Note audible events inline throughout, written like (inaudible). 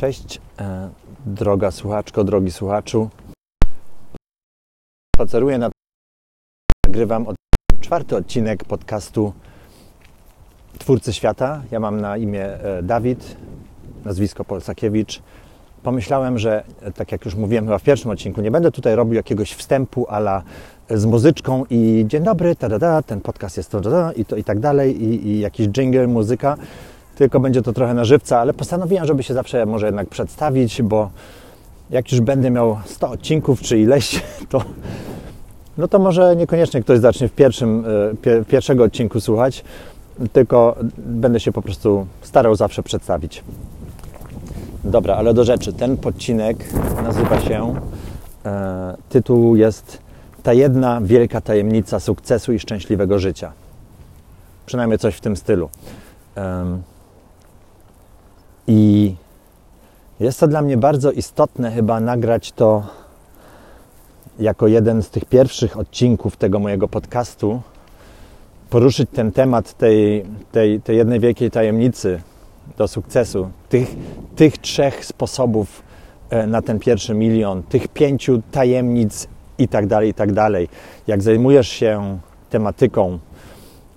Cześć, e, droga słuchaczko, drogi słuchaczu. Spaceruję na. Nagrywam od... czwarty odcinek podcastu Twórcy Świata. Ja mam na imię e, Dawid, nazwisko Polsakiewicz. Pomyślałem, że e, tak jak już mówiłem chyba w pierwszym odcinku, nie będę tutaj robił jakiegoś wstępu ala z muzyczką i dzień dobry, ta, da, ten podcast jest to, da, i to i tak dalej, i, i jakiś jingle, muzyka tylko będzie to trochę na żywca, ale postanowiłem, żeby się zawsze może jednak przedstawić, bo jak już będę miał 100 odcinków czy ileś, (laughs) to no to może niekoniecznie ktoś zacznie w pierwszym, e, pierwszego odcinku słuchać, tylko będę się po prostu starał zawsze przedstawić. Dobra, ale do rzeczy. Ten podcinek nazywa się, e, tytuł jest Ta jedna wielka tajemnica sukcesu i szczęśliwego życia. Przynajmniej coś w tym stylu. I jest to dla mnie bardzo istotne, chyba nagrać to jako jeden z tych pierwszych odcinków tego mojego podcastu, poruszyć ten temat tej, tej, tej jednej wielkiej tajemnicy do sukcesu, tych, tych trzech sposobów e, na ten pierwszy milion, tych pięciu tajemnic i tak dalej, i tak dalej. Jak zajmujesz się tematyką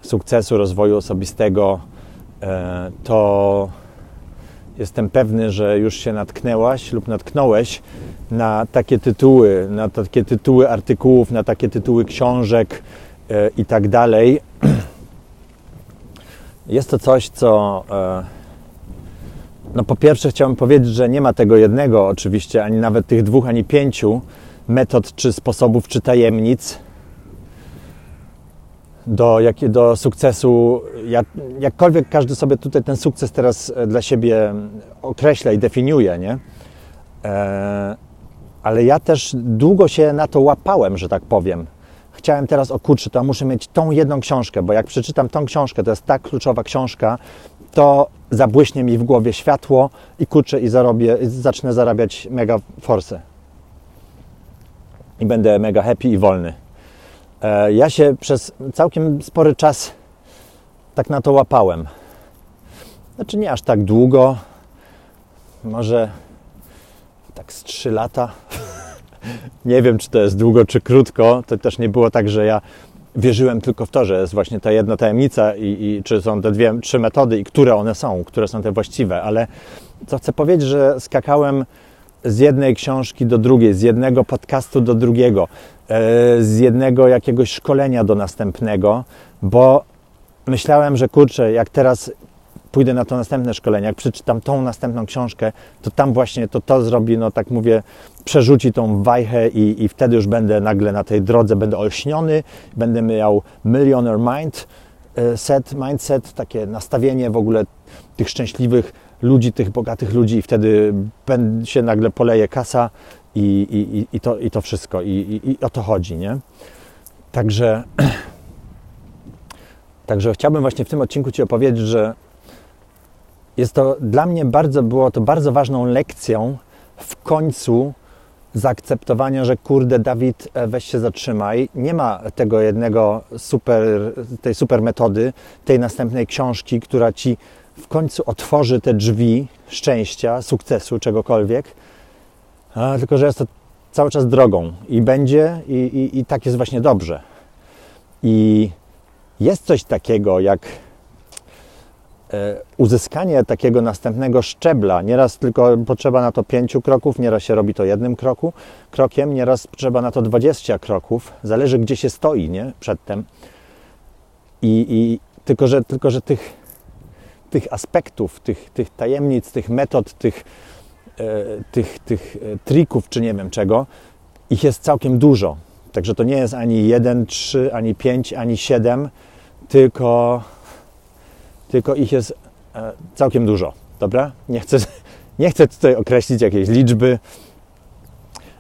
sukcesu, rozwoju osobistego, e, to jestem pewny, że już się natknęłaś lub natknąłeś na takie tytuły, na takie tytuły artykułów, na takie tytuły książek e, i tak dalej. (clears throat) Jest to coś, co e, no po pierwsze chciałbym powiedzieć, że nie ma tego jednego oczywiście, ani nawet tych dwóch, ani pięciu metod, czy sposobów, czy tajemnic, do, jak, do sukcesu, jak, jakkolwiek każdy sobie tutaj ten sukces teraz e, dla siebie określa i definiuje, nie? E, ale ja też długo się na to łapałem, że tak powiem. Chciałem teraz, o kurczę, to muszę mieć tą jedną książkę, bo jak przeczytam tą książkę, to jest tak kluczowa książka, to zabłyśnie mi w głowie światło i kurczę i zarobię, zacznę zarabiać mega forsę. I będę mega happy i wolny. E, ja się przez całkiem spory czas tak na to łapałem. Znaczy nie aż tak długo, może tak z 3 lata. (laughs) nie wiem, czy to jest długo, czy krótko. To też nie było tak, że ja wierzyłem tylko w to, że jest właśnie ta jedna tajemnica i, i czy są te dwie, trzy metody i które one są, które są te właściwe, ale co chcę powiedzieć, że skakałem z jednej książki do drugiej, z jednego podcastu do drugiego, z jednego jakiegoś szkolenia do następnego, bo myślałem, że kurczę, jak teraz pójdę na to następne szkolenie, jak przeczytam tą następną książkę, to tam właśnie to to zrobi, no tak mówię, przerzuci tą wajchę i, i wtedy już będę nagle na tej drodze, będę olśniony, będę miał millionaire mind e, set, mindset, takie nastawienie w ogóle tych szczęśliwych ludzi, tych bogatych ludzi i wtedy się nagle poleje kasa i, i, i, to, i to wszystko. I, i, I o to chodzi, nie? Także, (clears throat) także chciałbym właśnie w tym odcinku Ci opowiedzieć, że jest to dla mnie bardzo, było to bardzo ważną lekcją w końcu zaakceptowania, że kurde, Dawid, e, weź się zatrzymaj. Nie ma tego jednego super, tej super metody, tej następnej książki, która ci w końcu otworzy te drzwi szczęścia, sukcesu, czegokolwiek, tylko że jest to cały czas drogą i będzie, i, i, i tak jest właśnie dobrze. I jest coś takiego jak e, uzyskanie takiego następnego szczebla. Nieraz tylko potrzeba na to pięciu kroków, nieraz się robi to jednym kroku, krokiem, nieraz potrzeba na to dwadzieścia kroków. Zależy, gdzie się stoi nie? przedtem. I, i tylko, że, tylko, że tych tych aspektów, tych, tych tajemnic, tych metod, tych, tych, tych e, trików, czy nie wiem czego, ich jest całkiem dużo. Także to nie jest ani 1, 3, ani 5, ani 7, tylko, tylko ich jest e, całkiem dużo. Dobra? Nie chcę, (laughs) nie chcę tutaj określić jakiejś liczby,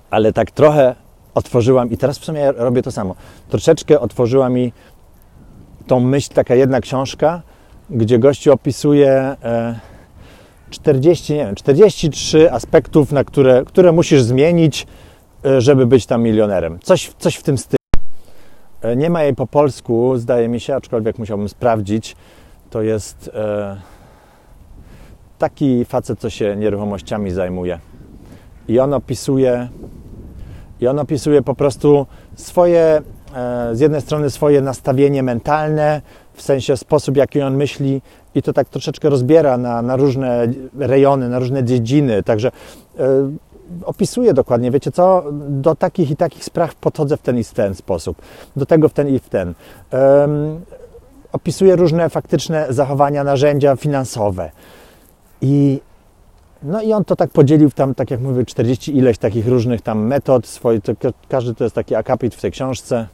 ale tak trochę otworzyłam i teraz w sumie robię to samo. Troszeczkę otworzyła mi tą myśl taka jedna książka, gdzie gości opisuje 40, e, nie wiem, 43 aspektów, na które, które musisz zmienić, e, żeby być tam milionerem. Coś, coś w tym stylu. E, nie ma jej po polsku, zdaje mi się, aczkolwiek musiałbym sprawdzić. To jest taki facet, co się nieruchomościami zajmuje. I on opisuje, i on opisuje po prostu swoje, e, z jednej strony swoje nastawienie mentalne, w sensie sposób, jaki on myśli, i to tak troszeczkę rozbiera na, na różne rejony, na różne dziedziny. Także e, opisuje dokładnie, wiecie co, do takich i takich spraw podchodzę w ten i w ten sposób, do tego w ten i w ten. Um, opisuje różne faktyczne zachowania, narzędzia finansowe. I, no i on to tak podzielił tam, tak jak mówię, 40 ileś takich różnych tam metod, to, każdy to jest taki akapit w tej książce.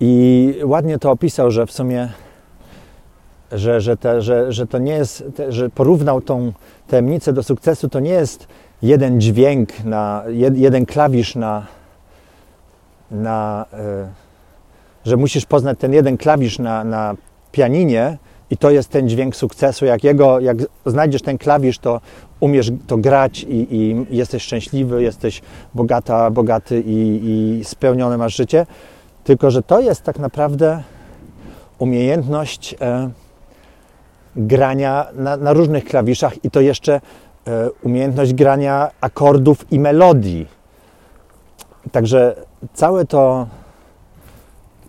I ładnie to opisał, że w sumie że, że, te, że, że to nie jest, że porównał tą tajemnicę do sukcesu, to nie jest jeden dźwięk, na, jeden klawisz na, na e, że musisz poznać ten jeden klawisz na, na pianinie i to jest ten dźwięk sukcesu. Jak, jego, jak znajdziesz ten klawisz, to umiesz to grać i, i jesteś szczęśliwy, jesteś bogata, bogaty i, i spełniony masz życie. Tylko, że to jest tak naprawdę umiejętność e, grania na, na różnych klawiszach i to jeszcze e, umiejętność grania akordów i melodii. Także całe to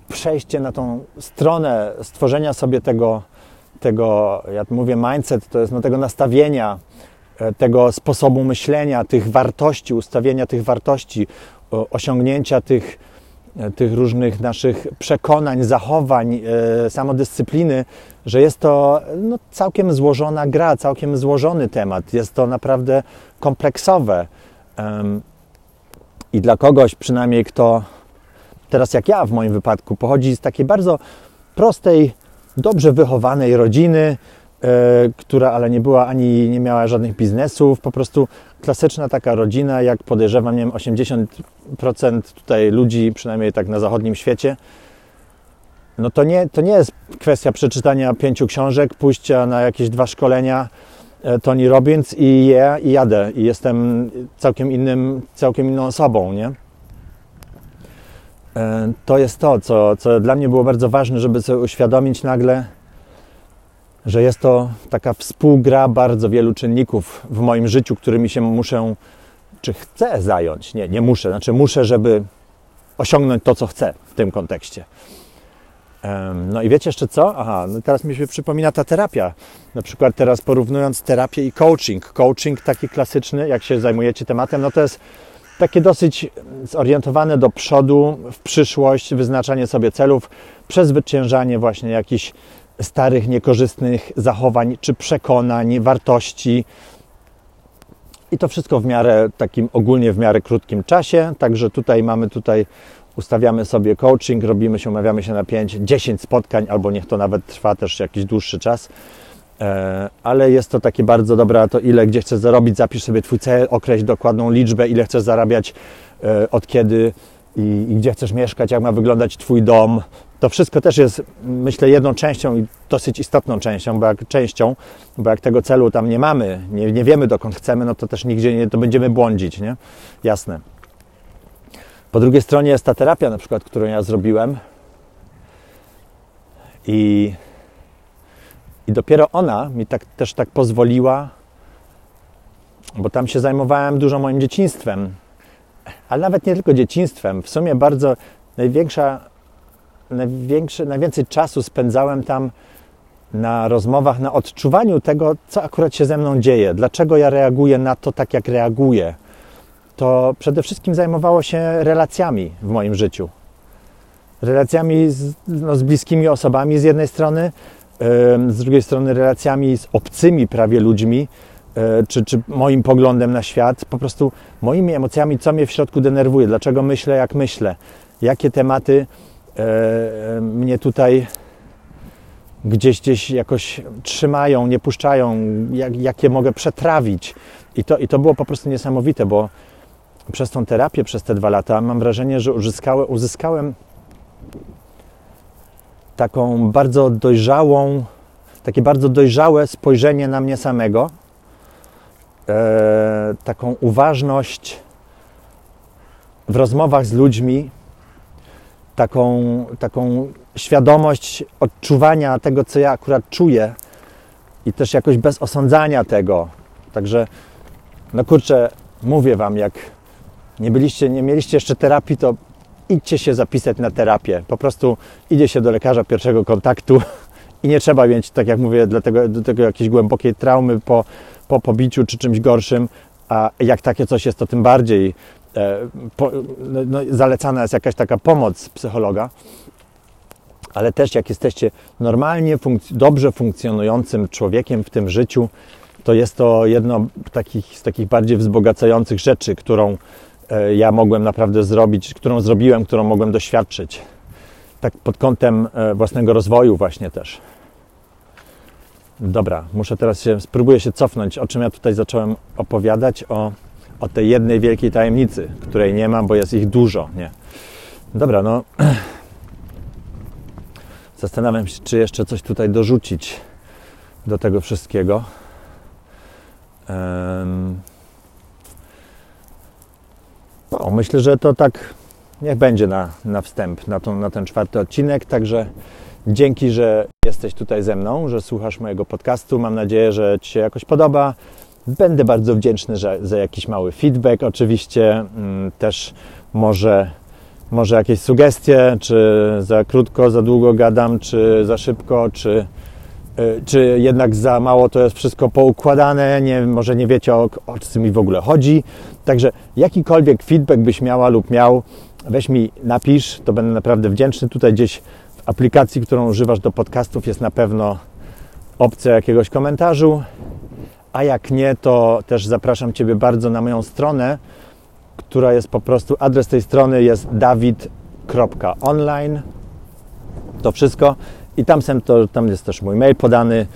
przejście na tą stronę stworzenia sobie tego, tego ja mówię mindset, to jest no, tego nastawienia, e, tego sposobu myślenia, tych wartości, ustawienia tych wartości, osiągnięcia tych, tych różnych naszych przekonań, zachowań, samodyscypliny, że jest to no, całkiem złożona gra, całkiem złożony temat. Jest to naprawdę kompleksowe. I dla kogoś, przynajmniej kto teraz jak ja w moim wypadku, pochodzi z takiej bardzo prostej, dobrze wychowanej rodziny, e, która ale nie była ani nie miała żadnych biznesów, po prostu klasyczna taka rodzina, jak podejrzewam, nie wiem, 80% tutaj ludzi, przynajmniej tak na zachodnim świecie, no to nie, to nie jest kwestia przeczytania pięciu książek, pójścia na jakieś dwa szkolenia e, Tony Robbins i, je, i jadę. I jestem całkiem, innym, całkiem inną osobą, nie? E, to jest to, co, co dla mnie było bardzo ważne, żeby sobie uświadomić nagle, że jest to taka współgra bardzo wielu czynników w moim życiu, którymi się muszę, czy chcę zająć. Nie, nie muszę, znaczy muszę, żeby osiągnąć to, co chcę w tym kontekście. No i wiecie jeszcze co? Aha, no teraz mi się przypomina ta terapia. Na przykład teraz porównując terapię i coaching. Coaching taki klasyczny, jak się zajmujecie tematem, no to jest takie dosyć zorientowane do przodu, w przyszłość, wyznaczanie sobie celów, przezwyciężanie właśnie jakichś starych, niekorzystnych zachowań czy przekonań, wartości. I to wszystko w miarę takim ogólnie w miarę krótkim czasie. Także tutaj mamy tutaj ustawiamy sobie coaching, robimy się, umawiamy się na 5, 10 spotkań, albo niech to nawet trwa też jakiś dłuższy czas. E, ale jest to takie bardzo dobre, to ile, gdzie chcesz zarobić, zapisz sobie Twój cel, określ dokładną liczbę, ile chcesz zarabiać, e, od kiedy i, i gdzie chcesz mieszkać, jak ma wyglądać Twój dom. To wszystko też jest, myślę, jedną częścią i dosyć istotną częścią, bo jak częścią, bo jak tego celu tam nie mamy, nie, nie wiemy dokąd chcemy, no to też nigdzie nie, to będziemy błądzić, nie? Jasne. Po drugiej stronie jest ta terapia, na przykład, którą ja zrobiłem. I, i dopiero ona mi tak, też tak pozwoliła, bo tam się zajmowałem dużo moim dzieciństwem, ale nawet nie tylko dzieciństwem. W sumie bardzo największa, największy, najwięcej czasu spędzałem tam na rozmowach, na odczuwaniu tego, co akurat się ze mną dzieje, dlaczego ja reaguję na to tak, jak reaguję? To przede wszystkim zajmowało się relacjami w moim życiu. Relacjami z, no, z bliskimi osobami z jednej strony, z drugiej strony relacjami z obcymi prawie ludźmi, e, czy, czy moim poglądem na świat, po prostu moimi emocjami, co mnie w środku denerwuje, dlaczego myślę, jak myślę, jakie tematy mnie tutaj gdzieś, gdzieś jakoś trzymają, nie puszczają, jak, jakie mogę przetrawić. I to, I to było po prostu niesamowite, bo przez tą terapię, przez te dwa lata, mam wrażenie, że uzyskałem, uzyskałem taką bardzo dojrzałą, takie bardzo dojrzałe spojrzenie na mnie samego, e, taką uważność w rozmowach z ludźmi, taką, taką świadomość odczuwania tego, co ja akurat czuję i też jakoś bez osądzania tego. Także, no kurczę, mówię Wam, jak nie byliście, nie mieliście jeszcze terapii, to idźcie się zapisać na terapię. Po prostu idzie się do lekarza pierwszego kontaktu (laughs) i nie trzeba mieć, tak jak mówię, dlatego, do tego jakiejś głębokiej traumy po, po pobiciu czy czymś gorszym, a jak takie coś jest, to tym bardziej po, no, no, zalecana jest jakaś taka pomoc psychologa. Ale też jak jesteście normalnie, dobrze funkcjonującym człowiekiem w tym życiu, to jest to jedno takich, z takich bardziej wzbogacających rzeczy, którą e, ja mogłem naprawdę zrobić, którą zrobiłem, którą mogłem doświadczyć. Tak pod kątem e, własnego rozwoju właśnie też. Dobra, muszę teraz się, spróbuję się cofnąć, o czym ja tutaj zacząłem opowiadać, o, o tej jednej wielkiej tajemnicy, której nie mam, bo jest ich dużo, nie? Dobra, no (clears throat) zastanawiam się, czy jeszcze coś tutaj dorzucić do tego wszystkiego. Um, o, myślę, że to tak niech będzie na, na wstęp, na, tą, na ten czwarty odcinek, także Dzięki, że jesteś tutaj ze mną, że słuchasz mojego podcastu. Mam nadzieję, że Ci się jakoś podoba. Będę bardzo wdzięczny za, za jakiś mały feedback. Oczywiście mm, też może, może jakieś sugestie, czy za krótko, za długo gadam, czy za szybko, czy, y, czy jednak za mało to jest wszystko poukładane, nie, może nie wiecie o, o co mi w ogóle chodzi. Także jakikolwiek feedback byś miała lub miał, weź mi napisz, to będę naprawdę wdzięczny. Tutaj gdzieś aplikacji, którą używasz do podcastów, jest na pewno opcja jakiegoś komentarzu. A jak nie, to też zapraszam Ciebie bardzo na moją stronę, która jest po prostu, adres tej strony jest dawid.online. To wszystko. I tam, to, tam jest też mój mail podany,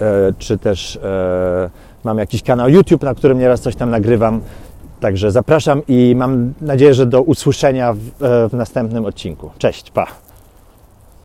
e, czy też e, mam jakiś kanał YouTube, na którym nieraz coś tam nagrywam. Także zapraszam i mam nadzieję, że do usłyszenia w, e, w następnym odcinku. Cześć, pa!